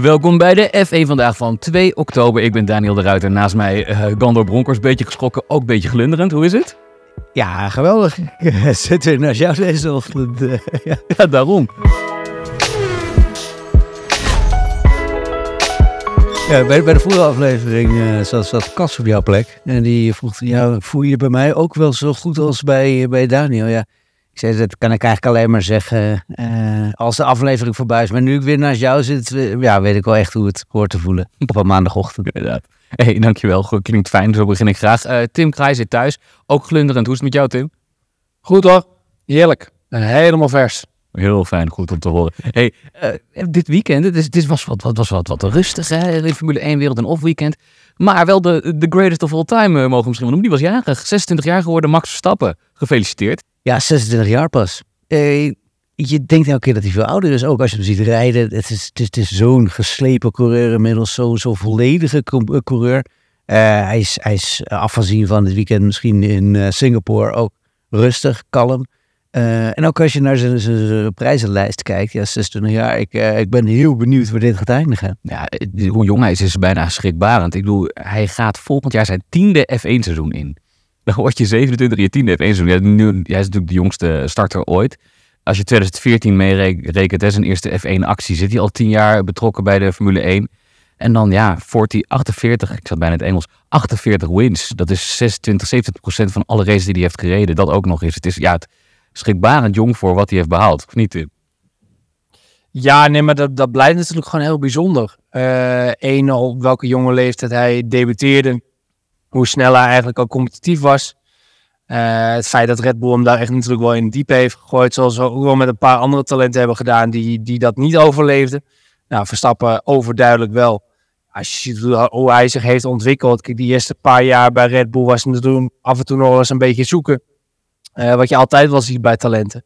Welkom bij de F1 vandaag van 2 oktober. Ik ben Daniel de Ruiter. Naast mij uh, Gandor Bronkers. Beetje geschrokken, ook een beetje glunderend. Hoe is het? Ja, geweldig. Zit weer naast jou deze ochtend. Uh, ja. daarom. Ja, bij, bij de vorige aflevering uh, zat, zat Kas op jouw plek. En die vroeg, ja, voel je bij mij ook wel zo goed als bij, bij Daniel? Ja, ik zei, dat kan ik eigenlijk alleen maar zeggen uh, als de aflevering voorbij is. Maar nu ik weer naast jou zit, ja, weet ik wel echt hoe het hoort te voelen op een maandagochtend. Inderdaad. hey, dankjewel. Klinkt fijn, zo begin ik graag. Uh, Tim Kraai zit thuis, ook glunderend. Hoe is het met jou, Tim? Goed hoor, heerlijk. helemaal vers. Heel fijn, goed om te horen. Hey, uh, dit weekend, het, is, dit was, wat, wat, was wat, wat rustig hè, in Formule 1 wereld, een off weekend. Maar wel de, de greatest of all time, uh, mogen we misschien wel noemen. Die was jarig, 26 jaar geworden, Max Verstappen. Gefeliciteerd. Ja, 26 jaar pas. Uh, je denkt elke keer dat hij veel ouder is, ook als je hem ziet rijden. Het is, het is, zo'n geslepen coureur inmiddels, zo'n zo volledige coureur. hij is, hij is afgezien van het weekend misschien in Singapore ook rustig, kalm. Uh, en ook als je naar zijn prijzenlijst kijkt, ja, 26 jaar, ik, uh, ik ben heel benieuwd waar dit gaat eindigen. Ja, hoe jong hij is, is bijna schrikbarend. Ik bedoel, hij gaat volgend jaar zijn tiende F1-seizoen in. Dan word je 27 je tiende F1-seizoen. Ja, nu, hij is natuurlijk de jongste starter ooit. Als je 2014 meerekent, zijn eerste F1-actie, zit hij al tien jaar betrokken bij de Formule 1. En dan ja, 40, 48, ik zat bijna in het Engels, 48 wins. Dat is 26, 70 procent van alle races die hij heeft gereden. Dat ook nog eens. Het is, ja, het, schrikbarend jong voor wat hij heeft behaald, of niet? Ja, nee, maar dat, dat blijft natuurlijk gewoon heel bijzonder. Eén, uh, op welke jonge leeftijd hij debuteerde. Hoe snel hij eigenlijk al competitief was. Uh, het feit dat Red Bull hem daar echt natuurlijk wel in diep heeft gegooid. Zoals we ook wel met een paar andere talenten hebben gedaan die, die dat niet overleefden. Nou, Verstappen overduidelijk wel. Als je ziet hoe hij zich heeft ontwikkeld. Die eerste paar jaar bij Red Bull was doen af en toe nog eens een beetje zoeken. Uh, wat je altijd wel ziet bij talenten.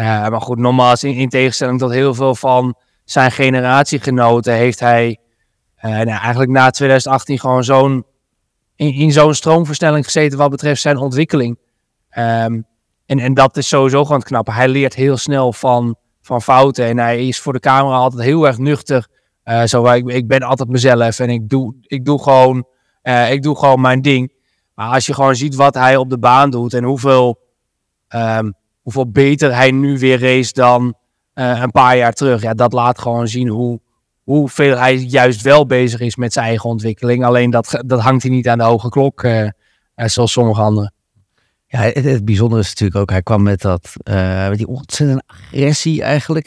Uh, maar goed, nogmaals, in, in, tegenstelling tot heel veel van zijn generatiegenoten, heeft hij uh, nou, eigenlijk na 2018 gewoon zo'n in, zo'n stroomversnelling gezeten wat betreft zijn ontwikkeling. Um, en, en dat is sowieso gewoon knap. Hij leert heel snel van, van fouten en hij is voor de camera altijd heel erg nuchter. zo, ik, ik ben altijd mezelf en ik doe, ik doe, gewoon, ik doe gewoon mijn ding. Maar als je gewoon ziet wat hij op de baan doet en hoeveel Um, hoeveel beter hij nu weer race dan uh, een paar jaar terug. Ja, dat laat gewoon zien hoe, hoeveel hij juist wel bezig is met zijn eigen ontwikkeling. Alleen dat, dat hangt hij niet aan de hoge klok, uh, zoals sommige anderen. Ja, het, bijzondere is natuurlijk ook, hij kwam met dat, uh, met die ontzettende agressie eigenlijk.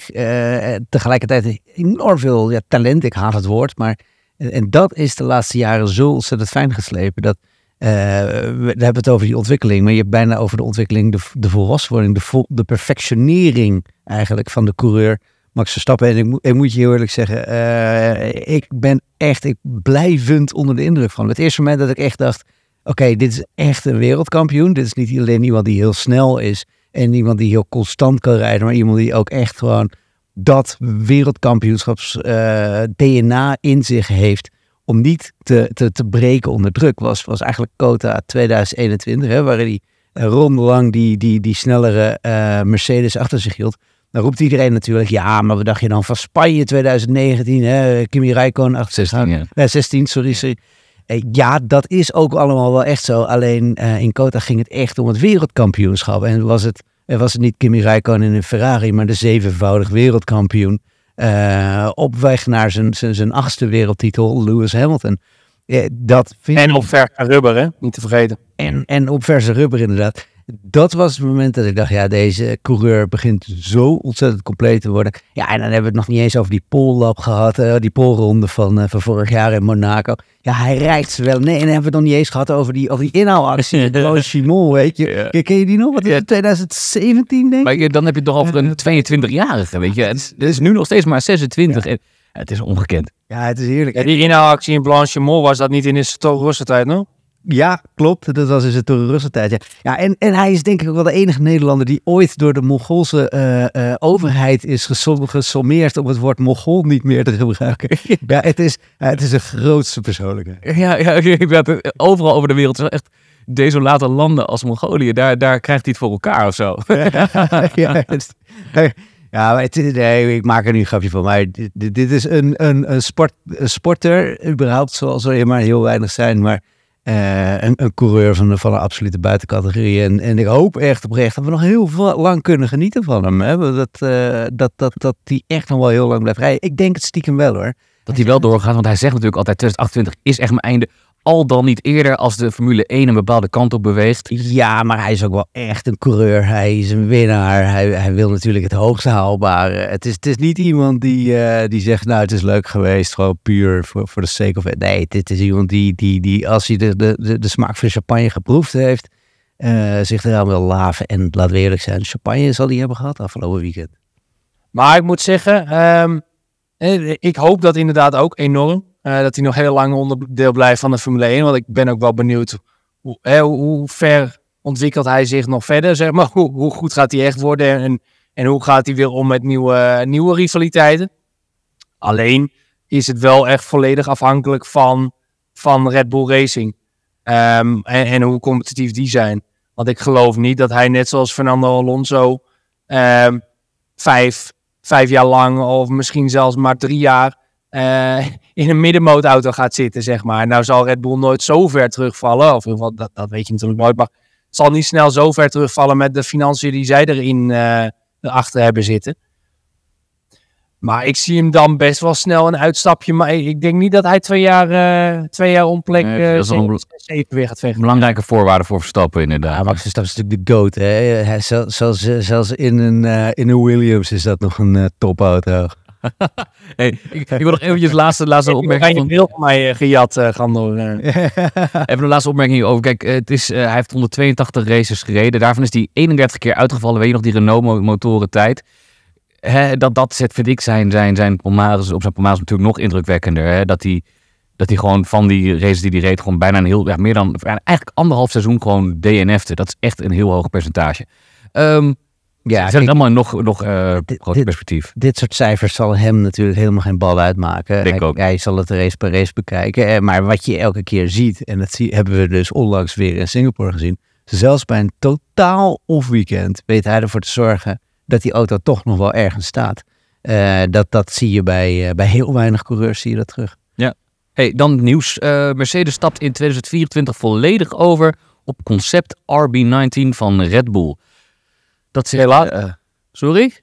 tegelijkertijd enorm veel ja, talent, ik haat het woord, maar en dat is de laatste jaren zo ontzettend fijn geslepen. Dat uh, we hebben het over die ontwikkeling, maar je hebt bijna over de ontwikkeling, de, de volwassenwording, de, de perfectionering eigenlijk van de coureur Max Verstappen. En ik, mo ik moet je heel eerlijk zeggen, uh, ik ben echt ik blijvend onder de indruk van. Het eerste moment dat ik echt dacht, oké, dit is echt een wereldkampioen. Dit is niet alleen iemand die heel snel is en iemand die heel constant kan rijden, maar iemand die ook echt gewoon dat wereldkampioenschaps uh, DNA in zich heeft om niet te, te, te breken onder druk was, was eigenlijk Kota 2021, hè, waarin hij rondelang die, die, die snellere uh, Mercedes achter zich hield. Dan roept iedereen natuurlijk, ja, maar wat dacht je dan van Spanje 2019, hè? Kimi Räikkönen, 16, ja. Uh, 16, sorry, sorry. Uh, ja, dat is ook allemaal wel echt zo. Alleen uh, in Kota ging het echt om het wereldkampioenschap. En was het, was het niet Kimi Räikkönen in een Ferrari, maar de zevenvoudig wereldkampioen. Uh, op weg naar zijn, zijn, zijn achtste wereldtitel, Lewis Hamilton. Uh, dat vind en op verse rubber, hè? niet te vergeten. En, en op verse rubber, inderdaad dat was het moment dat ik dacht, ja, deze coureur begint zo ontzettend compleet te worden. Ja, en dan hebben we het nog niet eens over die pollap gehad, uh, die polronde van, uh, van vorig jaar in Monaco. Ja, hij rijdt wel. Nee, en dan hebben we het nog niet eens gehad over die, over die inhaalactie. de Chimon, weet je. Ja. Ken je die nog? Wat is het, 2017 denk ik? Maar dan heb je het toch over een 22-jarige, weet je. Het is nu nog steeds maar 26 en het is ongekend. Ja, het is heerlijk. Ja, die inhaalactie in Blanchimont was dat niet in de Rosse tijd, nog? Ja, klopt. Dat was in zijn terroristentijd. Ja. ja, en, en hij is denk ik ook wel de enige Nederlander die ooit door de Mongoolse uh, uh, overheid is gesommeerd om het woord Mongool niet meer te gebruiken. ja, het is, uh, het is een grootste persoonlijkheid. Ja, ja ik weet overal over de wereld. Echt desolate landen als Mongolië, daar, daar krijgt hij het voor elkaar of zo. ja, het, Ja, maar het, nee, ik maak er nu een grapje van. Maar dit, dit- dit is een, een, een, sport, een sporter, überhaupt, zoals er maar heel weinig zijn. Maar eh, een, een coureur van, de- van een absolute buitencategorie. En, en ik hoop echt oprecht dat we nog heel veel, lang kunnen genieten van hem. Hè? Dat, eh, dat, dat, dat die echt nog wel heel lang blijft rijden. Ik denk het stiekem wel hoor. Dat hij wel doorgaat, want hij zegt natuurlijk altijd 2028 is echt mijn einde. Al dan niet eerder als de Formule 1 een bepaalde kant op beweegt. Ja, maar hij is ook wel echt een coureur. Hij is een winnaar. Hij, hij wil natuurlijk het hoogste haalbare. Het is, het is niet iemand die, eh, die zegt, nou het is leuk geweest, gewoon puur voor, voor de sake of it. Nee, dit is iemand die, die, die als hij de, de, de, de smaak van champagne geproefd heeft, eh, zich eraan wil laven. En laten we eerlijk zijn, champagne zal hij hebben gehad afgelopen weekend. Maar ik moet zeggen, ehm, eh, ik hoop dat inderdaad ook enorm. Eh, dat hij nog heel lang onderdeel blijft van de Formule 1. Want ik ben ook wel benieuwd hoe, hoe, ver ontwikkelt hij zich nog verder. Zeg maar. hoe, hoe goed gaat hij echt worden en, en hoe gaat hij weer om met nieuwe, nieuwe rivaliteiten. Alleen is het wel echt volledig afhankelijk van, van Red Bull Racing. Ehm, en, en hoe competitief die zijn. Want ik geloof niet dat hij net zoals Fernando Alonso ehm, vijf, vijf jaar lang of misschien zelfs maar drie jaar eh, in een middenmootauto gaat zitten, zeg maar. Nou zal Red Bull nooit zo ver terugvallen, of in ieder geval, dat, dat weet je natuurlijk nooit, maar het zal niet snel zo ver terugvallen met de financiën die zij erin eh, erachter hebben zitten. Maar ik zie hem dan best wel snel een uitstapje. Maar ik denk niet dat hij twee jaar, eh, twee jaar om plek Nee, dat is wel een zeven- weer gaat vechten. Belangrijke voorwaarde voor Verstappen inderdaad. Ja, Max Verstappen is natuurlijk de GOAT. Hè? Hij, zel- zelfs, zelfs in een, eh, in een Williams is dat nog een eh, topauto. Hey, ik, ik wil nog eventjes laatste, laatste Ik heb opmerking je van, beeld van mij eh, gejat, eh Gandor. eh. Even een laatste opmerking over. Kijk, het is, hij heeft 182 races gereden. Daarvan is hij 31 keer uitgevallen. Weet je nog, die Renault-motoren tijd. Hè, dat, dat zet, vind ik, zijn, zijn, zijn palmares, op zijn palmares natuurlijk nog indrukwekkender. Hè? Dat hij dat hij gewoon van die races die hij reed, gewoon bijna een heel, ja, meer dan, eigenlijk anderhalf seizoen gewoon DNF'te. Dat is echt een heel hoog percentage. Ehm Ja, ja, het allemaal nog, nog dit- perspectief. dit soort cijfers zal hem natuurlijk helemaal geen bal uitmaken. Denk hij, ook. hij zal het race per race bekijken. Eh, Maar wat je elke keer ziet, en dat zie, hebben we dus onlangs weer in Singapore gezien. Zelfs bij een totaal off-weekend weet hij ervoor te zorgen dat die auto toch nog wel ergens staat. Eh, dat, dat zie je bij, bij heel weinig coureurs, zie je dat terug. Hey, dan nieuws. Mercedes stapt in 2024 volledig over op concept RB19 van Red Bull. Dat is Heel laat. eh, sorry?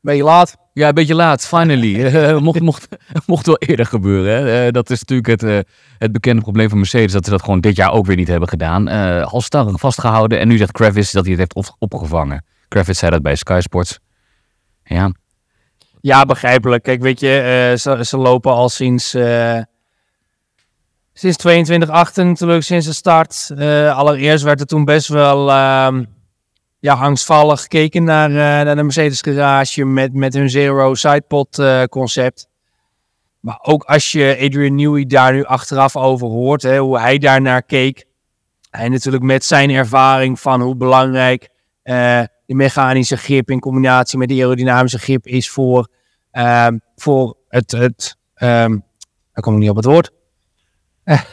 Ben je laat? Ja, een beetje laat, finally. Eh, mocht, mocht, mocht wel eerder gebeuren. Hè. Eh, dat is natuurlijk het, eh, het bekende probleem van Mercedes, dat ze dat gewoon dit jaar ook weer niet hebben gedaan. Eh halstarrig vastgehouden en nu zegt Kravis dat hij het heeft op- opgevangen. Kravis zei dat bij Sky Sports. Ja, Ja, begrijpelijk. Kijk, weet je, eh, ze, ze lopen al sinds, eh sinds 22 natuurlijk, sinds de start. Eh, allereerst werd er toen best wel ehm, ja, angstvallig gekeken naar, eh, naar de Mercedes garage met, met hun Zero Sidepod eh, concept. Maar ook als je Adrian Newey daar nu achteraf over hoort, hè, hoe hij daar naar keek. Hij natuurlijk met zijn ervaring van hoe belangrijk eh, de mechanische grip in combinatie met de aerodynamische grip is voor, ehm, voor het, het ehm, daar kom ik niet op het woord.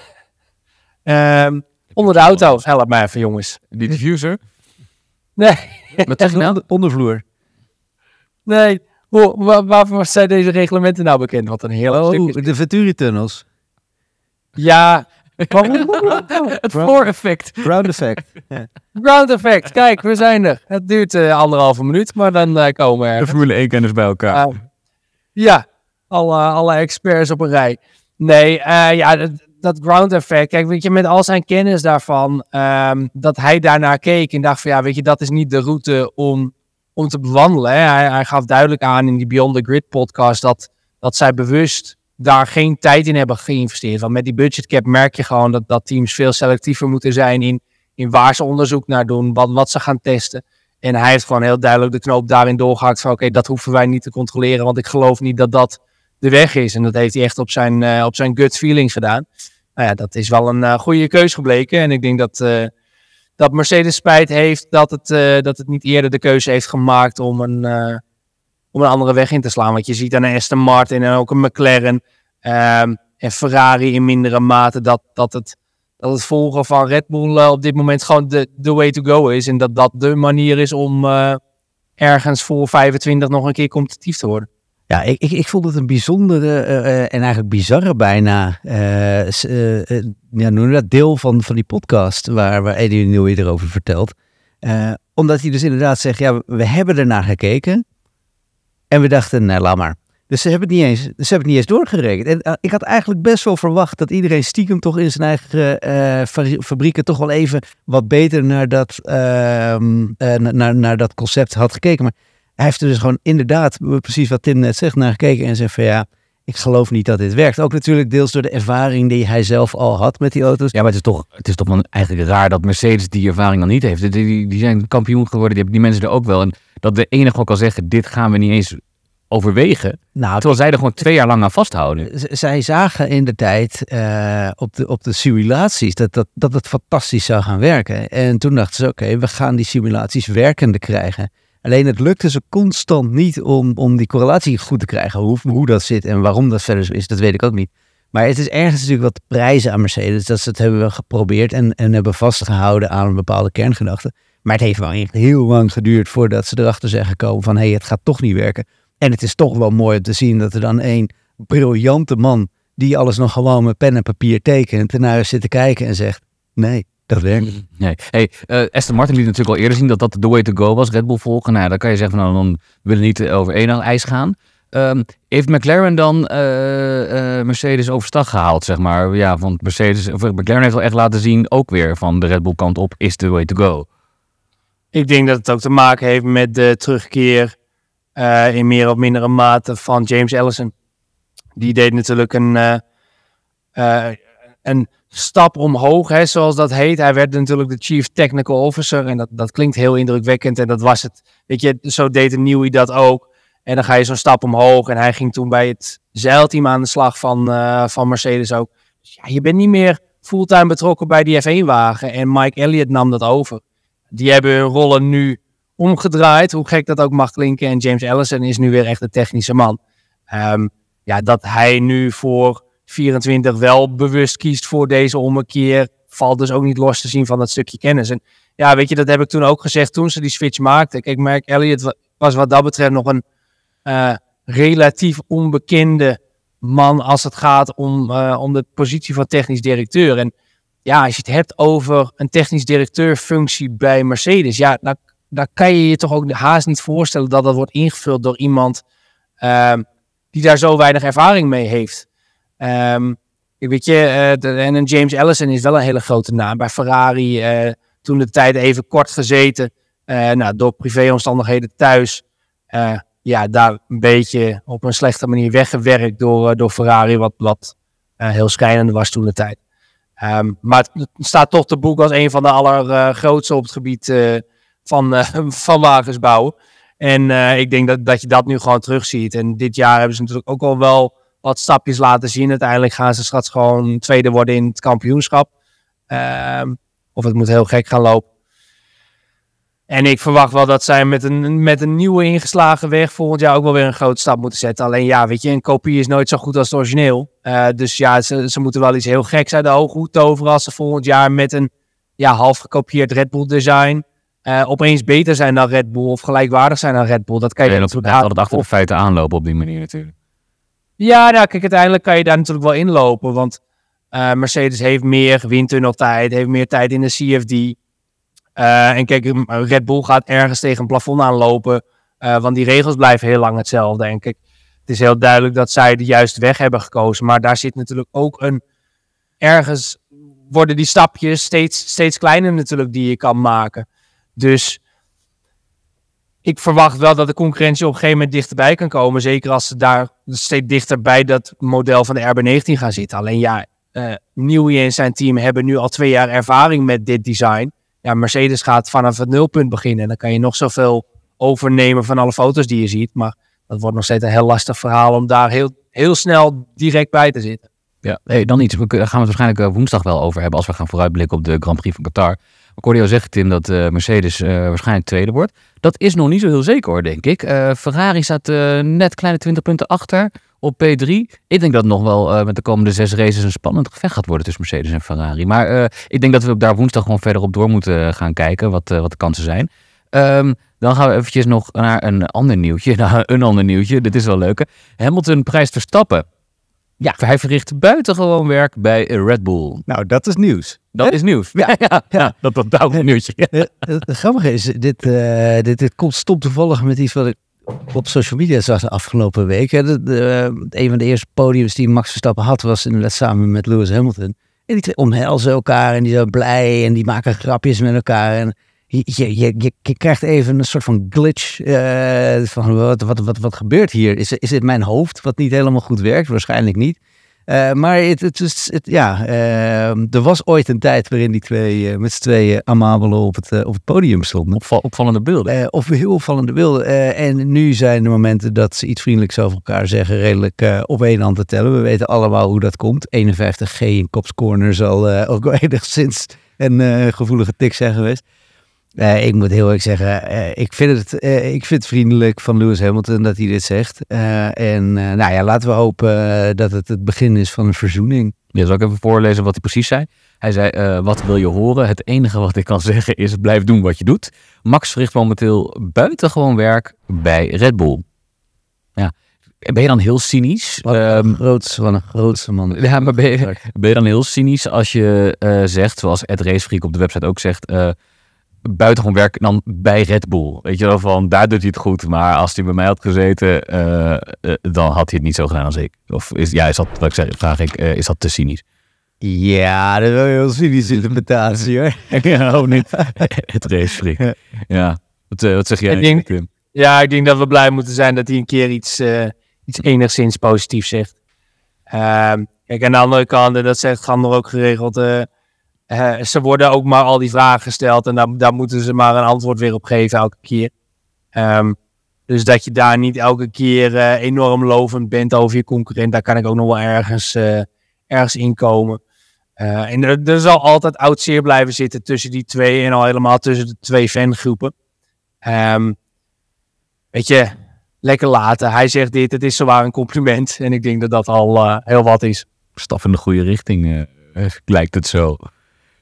Ehm, onder de auto. Help mij even jongens. die diffuser. Nee, zeg je nou? Ondervloer. nee. Hoe, waar, waarvoor zijn deze reglementen nou bekend? Wat een is. Oh, de Venturi-tunnels. Ja? Het vooreffect. Ground effect. Ground effect. Kijk, we zijn er. Het duurt eh, anderhalve minuut, maar dan eh, komen we De ergens. Formule 1-kenners bij elkaar. Uh, ja, alle, alle experts op een rij. Nee, eh, ja, dat, ground effect. Kijk, weet je, met al zijn kennis daarvan, ehm, dat hij daarnaar keek en dacht van ja, weet je, dat is niet de route om, om te bewandelen. Hij, hij gaf duidelijk aan in die Beyond the Grid podcast dat, dat zij bewust daar geen tijd in hebben geïnvesteerd. Want met die budgetcap merk je gewoon dat, dat teams veel selectiever moeten zijn in, in waar ze onderzoek naar doen, wat, wat ze gaan testen. En hij heeft gewoon heel duidelijk de knoop daarin doorgehakt van oké, dat hoeven wij niet te controleren, want ik geloof niet dat dat de weg is. En dat heeft hij echt op zijn, eh, op zijn gut feelings gedaan. Nou ja, dat is wel een eh, goede keus gebleken. En ik denk dat, eh, dat Mercedes spijt heeft dat het, dat het niet eerder de keuze heeft gemaakt om een, om een andere weg in te slaan. Want je ziet aan een Aston Martin en ook een McLaren ehm, en Ferrari in mindere mate dat, dat, het, dat het volgen van Red Bull op dit moment gewoon de, de way to go is. En dat dat de manier is om, ergens voor 25 nog een keer competitief te worden. Ja, ik, ik, ik vond het een bijzondere uh, en eigenlijk bizarre bijna uh, ja, noem dat deel van, van die podcast waar, waar Eddie Newey erover vertelt. omdat hij dus inderdaad zegt, ja, we hebben ernaar gekeken en we dachten, nou laat maar. Dus ze hebben het niet eens, ze hebben het niet eens doorgerekend. En ik had eigenlijk best wel verwacht dat iedereen stiekem toch in zijn eigen fabrieken toch wel even wat beter naar dat, uh, naar, naar dat concept had gekeken. Maar hij heeft er dus gewoon inderdaad, precies wat Tim net zegt, naar gekeken en zegt van ja, ik geloof niet dat dit werkt. Ook natuurlijk deels door de ervaring die hij zelf al had met die auto's. Ja, maar het is toch, het is toch wel eigenlijk raar dat Mercedes die ervaring dan niet heeft. Die, die zijn kampioen geworden, die hebben die mensen er ook wel. En dat de enige ook al zeggen, dit gaan we niet eens overwegen. Nou, terwijl zij er gewoon twee jaar lang aan vasthouden. zij zagen in de tijd uh, op, de, op de simulaties dat, dat, dat het fantastisch zou gaan werken. En toen dachten ze, oké, we gaan die simulaties werkende krijgen. Alleen het lukte ze constant niet om, om die correlatie goed te krijgen. Hoe, hoe dat zit en waarom dat verder zo is, dat weet ik ook niet. Maar het is ergens natuurlijk wat prijzen aan Mercedes. Dat ze het hebben geprobeerd en, en hebben vastgehouden aan een bepaalde kerngedachte. Maar het heeft wel echt heel lang geduurd voordat ze erachter zijn gekomen van... hé, hey, het gaat toch niet werken. En het is toch wel mooi om te zien dat er dan een briljante man... die alles nog gewoon met pen en papier tekent... ernaar zit te kijken en zegt, nee, dat werkt niet. Nee. Hey, uh, Aston Martin liet natuurlijk al eerder zien dat dat de way to go was. Red Bull volgen. Nou, dan kan je zeggen van nou, dan willen we niet over één ijs gaan. Um, heeft McLaren dan uh, uh, Mercedes overstag gehaald, zeg maar? Ja, want Mercedes, of McLaren heeft wel echt laten zien, ook weer van de Red Bull kant op, is the way to go. Ik denk dat het ook te maken heeft met de terugkeer in meer of mindere mate van James Ellison. Die deed natuurlijk een, een stap omhoog, hè, zoals dat heet. Hij werd natuurlijk de Chief Technical Officer en dat, dat klinkt heel indrukwekkend en dat was het. Weet je, zo deed een Nieuwie dat ook. En dan ga je zo'n stap omhoog en hij ging toen bij het zeilteam aan de slag van, uh, van Mercedes ook. Dus ja, je bent niet meer fulltime betrokken bij die F1-wagen en Mike Elliott nam dat over. Die hebben hun rollen nu omgedraaid, hoe gek dat ook mag klinken. En James Ellison is nu weer echt de technische man. Um, ja, dat hij nu voor 24 wel bewust kiest voor deze ommekeer, valt dus ook niet los te zien van dat stukje kennis. En ja, weet je, dat heb ik toen ook gezegd toen ze die switch maakten. Kijk, Mark Elliott was wat dat betreft nog een uh, relatief onbekende man als het gaat om, uh, om de positie van technisch directeur. En ja, als je het hebt over een technisch directeur functie bij Mercedes, ja, dan, kan je je toch ook haast niet voorstellen dat dat wordt ingevuld door iemand uh, die daar zo weinig ervaring mee heeft. Um, weet je, uh, en James Ellison is wel een hele grote naam. Bij Ferrari uh, toen de tijd even kort gezeten. Uh, nou, door privéomstandigheden thuis. ja, daar een beetje op een slechte manier weggewerkt door, door Ferrari. Wat, wat heel schijnend was toen de tijd. Um, maar het staat toch te boek als een van de allergrootste op het gebied van, van wagens bouwen. En ik denk dat, dat je dat nu gewoon terugziet. En dit jaar hebben ze natuurlijk ook al wel wat stapjes laten zien. Uiteindelijk gaan ze straks gewoon tweede worden in het kampioenschap. Um, of het moet heel gek gaan lopen. En ik verwacht wel dat zij met een, met een nieuwe ingeslagen weg volgend jaar ook wel weer een grote stap moeten zetten. Alleen ja, weet je, een kopie is nooit zo goed als het origineel. Uh, dus ja, ze, ze moeten wel iets heel geks uit de ogen toveren als ze volgend jaar met een ja, half gekopieerd Red Bull design uh, opeens beter zijn dan Red Bull of gelijkwaardig zijn dan Red Bull. Dat kan je ja, natuurlijk altijd achter de feiten aanlopen op die manier natuurlijk. Ja, nou kijk, uiteindelijk kan je daar natuurlijk wel inlopen. Want uh, Mercedes heeft meer windtunneltijd, heeft meer tijd in de CFD. Eh, en kijk, Red Bull gaat ergens tegen een plafond aanlopen. Uh, want die regels blijven heel lang hetzelfde, denk ik. Het is heel duidelijk dat zij de juiste weg hebben gekozen. Maar daar zit natuurlijk ook een... Ergens worden die stapjes steeds, steeds kleiner natuurlijk die je kan maken. Dus ik verwacht wel dat de concurrentie op een gegeven moment dichterbij kan komen. Zeker als ze daar steeds dichter bij dat model van de RB19 gaan zitten. Alleen ja, uh, Newey en zijn team hebben nu al twee jaar ervaring met dit design. Ja, Mercedes gaat vanaf het nulpunt beginnen. En dan kan je nog zoveel overnemen van alle foto's die je ziet. Maar dat wordt nog steeds een heel lastig verhaal om daar heel, heel snel direct bij te zitten. Ja, hey, dan iets. We gaan we het waarschijnlijk eh, woensdag wel over hebben als we gaan vooruitblikken op de Grand Prix van Qatar. Ik hoorde jou Tim, dat uh, Mercedes uh, waarschijnlijk tweede wordt. Dat is nog niet zo heel zeker hoor, denk ik. Uh, Ferrari staat net kleine 20 punten achter op P3. Ik denk dat het nog wel met de komende zes races een spannend gevecht gaat worden tussen Mercedes en Ferrari. Maar ik denk dat we daar woensdag gewoon verder op door moeten gaan kijken wat, wat de kansen zijn. Um, Dan gaan we eventjes nog naar een ander nieuwtje. Nou, een ander nieuwtje. Dit is wel leuk. Hamilton prijst Verstappen. Ja. Hij verricht buitengewoon werk bij Red Bull. Nou, dat is nieuws. Dat is nieuws. Ja, ja, ja. dat dat nieuwtje. Eh, Het grappige is, dit, eh, dit, dit komt stom toevallig met iets wat ik op social media zag de afgelopen week. hè. De, de, een van de eerste podiums die Max Verstappen had, was inderdaad samen met Lewis Hamilton. En die twee omhelzen elkaar en die zijn blij en die maken grapjes met elkaar. En je, je, je, krijgt even een soort van glitch eh, van wat, wat, wat, wat gebeurt hier? Is, is dit mijn hoofd wat niet helemaal goed werkt? Waarschijnlijk niet. Eh, maar het, het, ja, eh, er was ooit een tijd waarin die twee met z'n tweeën amabelen op het, op het podium stonden. Opval- opvallende beelden. Of heel opvallende beelden. En nu zijn de momenten dat ze iets vriendelijks over elkaar zeggen redelijk op één hand te tellen. We weten allemaal hoe dat komt. 51G in Cops Corner zal ook wel enigszins een gevoelige tik zijn geweest. Eh, ik moet heel eerlijk zeggen, eh, ik, vind het, eh, ik vind het vriendelijk van Lewis Hamilton dat hij dit zegt. En nou ja, laten we hopen dat het het begin is van een verzoening. Ja, zal ik even voorlezen wat hij precies zei? Hij zei, wat wil je horen? Het enige wat ik kan zeggen is, blijf doen wat je doet. Max verricht momenteel buitengewoon werk bij Red Bull. Ja. Ben je dan heel cynisch? Wat Ehm, een grootste, wat een grootste man. ja, maar ben je, ben je dan heel cynisch als je zegt, zoals Ed Racefreak op de website ook zegt, buitengewoon werk dan bij Red Bull? Weet je wel, van daar doet hij het goed, maar als hij bij mij had gezeten, eh, eh, dan had hij het niet zo gedaan als ik. Of is, ja, is dat, wat ik zeg, vraag ik, eh, is dat te cynisch? Ja, dat is wel een heel cynische interpretatie hoor. Ja, ook niet. Het racefreak. Ja. Wat, wat zeg jij? Ik denk- Tim? Ja, ik denk dat we blij moeten zijn dat hij een keer iets, eh, iets enigszins positiefs zegt. Ehm, kijk, aan de andere kant, en dat zegt Gander ook geregeld, ze worden ook maar al die vragen gesteld en daar, moeten ze maar een antwoord weer op geven elke keer. Ehm, dus dat je daar niet elke keer eh, enorm lovend bent over je concurrent, daar kan ik ook nog wel ergens, eh, ergens in komen. Eh, en er, zal altijd oud zeer blijven zitten tussen die twee en al helemaal tussen de twee fangroepen. Ehm, weet je, lekker laten. Hij zegt dit, het is zowaar een compliment. En ik denk dat dat al heel wat is. Stap in de goede richting, lijkt het zo.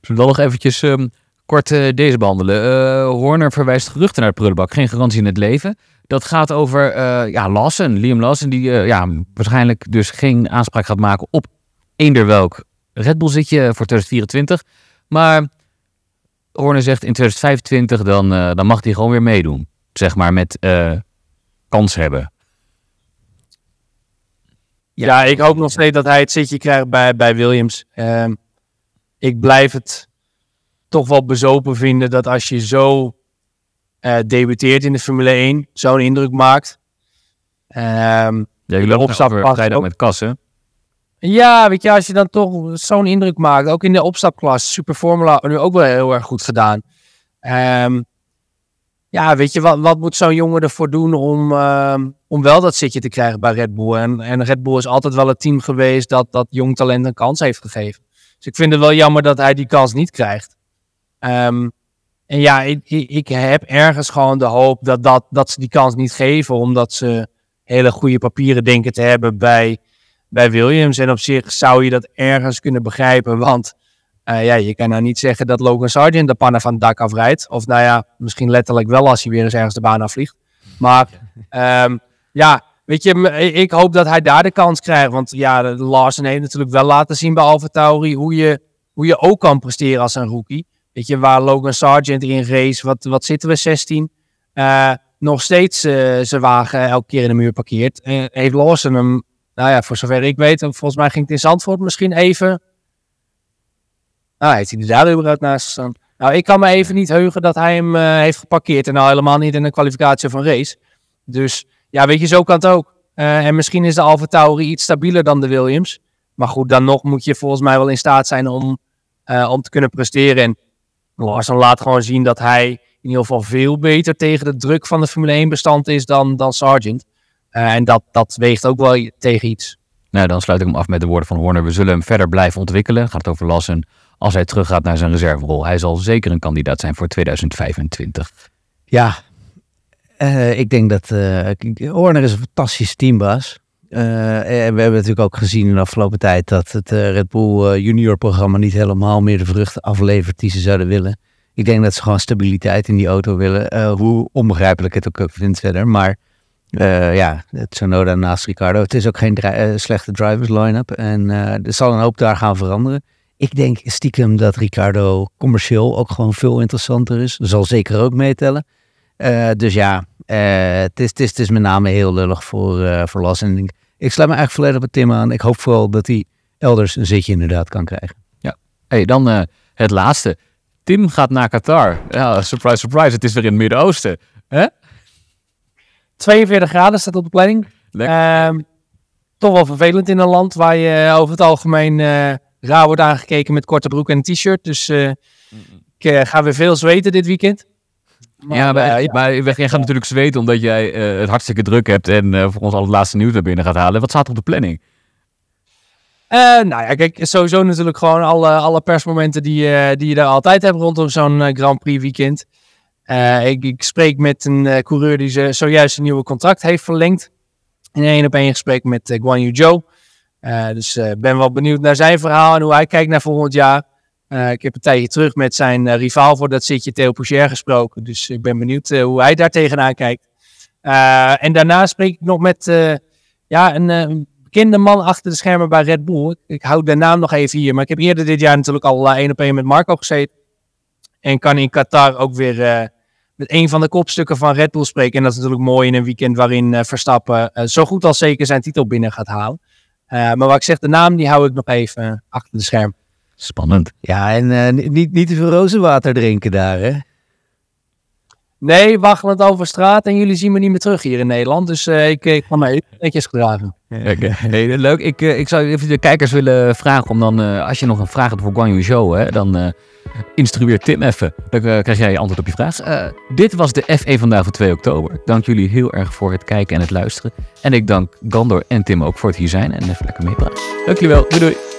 Zullen we dan nog eventjes ehm, kort eh, deze behandelen? Eh, Horner verwijst geruchten naar de prullenbak. Geen garantie in het leven. Dat gaat over eh, ja, Lawson, Liam Lawson, die ja, waarschijnlijk dus geen aanspraak gaat maken op eender welk Red Bull zitje voor 2024. Maar Horner zegt in 2025 dan, dan mag hij gewoon weer meedoen. Zeg maar met kans hebben. Ja, ik hoop nog steeds dat hij het zitje krijgt bij, bij Williams. Ehm, ik blijf het toch wel bezopen vinden dat als je zo eh, debuteert in de Formule 1, zo'n indruk maakt. Ehm, Ja, jullie De lopen opstap over past vrijdag met kassen. Ja, weet je, als je dan toch zo'n indruk maakt, ook in de opstapklas, Super Formula, nu ook wel heel erg goed gedaan. Ehm, ja, weet je, wat, wat moet zo'n jongen ervoor doen om, ehm, om wel dat zitje te krijgen bij Red Bull? En, en Red Bull is altijd wel het team geweest dat dat jong talent een kans heeft gegeven. Dus ik vind het wel jammer dat hij die kans niet krijgt. Ehm, en ja, ik, ik, heb ergens gewoon de hoop dat, dat, dat ze die kans niet geven, omdat ze hele goede papieren denken te hebben bij bij Williams. En op zich zou je dat ergens kunnen begrijpen. Want eh, ja, je kan nou niet zeggen dat Logan Sargent de pannen van het dak afrijdt. Of nou ja, misschien letterlijk wel als hij weer eens ergens de baan afvliegt. Maar ehm, ja, weet je, m- ik hoop dat hij daar de kans krijgt. Want ja, Larsen heeft natuurlijk wel laten zien bij Alfa Tauri hoe je, hoe je ook kan presteren als een rookie. Weet je, waar Logan Sargent in race, wat, wat zitten we, 16? eh, nog steeds eh, zijn wagen elke keer in de muur parkeert. Heeft Lawson hem nou ja, voor zover ik weet, volgens mij ging het in Zandvoort misschien even. Nou, heeft hij er daar überhaupt naast gestaan? Nou, ik kan me even niet heugen dat hij hem eh, heeft geparkeerd. En nou helemaal niet in een kwalificatie een race. Dus ja, weet je, zo kan het ook. Eh, en misschien is de Alfa Tauri iets stabieler dan de Williams. Maar goed, dan nog moet je volgens mij wel in staat zijn om, eh, om te kunnen presteren. En Larsen laat gewoon zien dat hij in ieder geval veel beter tegen de druk van de Formule 1 bestand is dan, dan Sargent. Eh, en dat, dat weegt ook wel tegen iets. Nou, dan sluit ik hem af met de woorden van Horner. We zullen hem verder blijven ontwikkelen. Gaat het over Lassen. Als hij teruggaat naar zijn reserverol. Hij zal zeker een kandidaat zijn voor 2025. Ja, eh, ik denk dat eh Horner is een fantastische teambaas. Eh, en we hebben natuurlijk ook gezien in de afgelopen tijd dat het eh, Red Bull eh, junior programma niet helemaal meer de vruchten aflevert die ze zouden willen. Ik denk dat ze gewoon stabiliteit in die auto willen. Hoe onbegrijpelijk het ook vindt verder. Maar ja, Tsunoda naast Ricardo. Het is ook geen slechte drivers line-up. En er zal een hoop daar gaan veranderen. Ik denk stiekem dat Ricardo commercieel ook gewoon veel interessanter is. Zal zeker ook meetellen. Dus ja, het, is, het, is, het is met name heel lullig voor, voor Las. En ik, ik sluit me eigenlijk volledig bij Tim aan. Ik hoop vooral dat hij elders een zitje inderdaad kan krijgen. Ja, hey, dan uh, het laatste. Tim gaat naar Qatar. Ja, surprise, surprise. Het is weer in het Midden-Oosten. 42 graden staat op de planning. Um, toch wel vervelend in een land waar je over het algemeen uh, raar wordt aangekeken met korte broek en een t-shirt. Dus uh, ik uh, ga weer veel zweten dit weekend. Maar, ja, maar, ja, maar jij gaat natuurlijk zweten omdat jij het hartstikke druk hebt en voor ons al het laatste nieuws naar binnen gaat halen. Wat staat er op de planning? Uh, nou ja, kijk, sowieso natuurlijk gewoon alle, alle persmomenten die, uh, die je daar altijd hebt rondom zo'n uh, Grand Prix weekend. Ik, ik, spreek met een coureur die ze zojuist een nieuwe contract heeft verlengd. In een op één gesprek met Guan Yu Zhou. dus ben wel benieuwd naar zijn verhaal en hoe hij kijkt naar volgend jaar. Ik heb een tijdje terug met zijn rivaal voor dat zitje Theo Poucher gesproken. Dus ik ben benieuwd hoe hij daar tegenaan kijkt. en daarna spreek ik nog met ja, een bekende man achter de schermen bij Red Bull. Ik, hou de naam nog even hier. Maar ik heb eerder dit jaar natuurlijk al één op één met Marco gezeten. En kan in Qatar ook weer uh, met een van de kopstukken van Red Bull spreken. En dat is natuurlijk mooi in een weekend waarin uh, Verstappen uh, zo goed als zeker zijn titel binnen gaat halen. maar wat ik zeg, de naam die hou ik nog even achter de scherm. Spannend. Ja, en niet, niet te veel rozenwater drinken daar, hè? Nee, waggelend over straat en jullie zien me niet meer terug hier in Nederland. Dus uh, ik, ik ga me netjes gedragen. Okay. leuk. Ik, uh, ik zou even de kijkers willen vragen om dan, uh, als je nog een vraag hebt voor Guan Yu Zhou, hè, dan instrueer Tim even. Dan krijg jij je antwoord op je vraag. dit was de F1 vandaag voor 2 oktober. Dank jullie heel erg voor het kijken en het luisteren. En ik dank Gandor en Tim ook voor het hier zijn en even lekker meepraten. Dank jullie wel. Doei doei.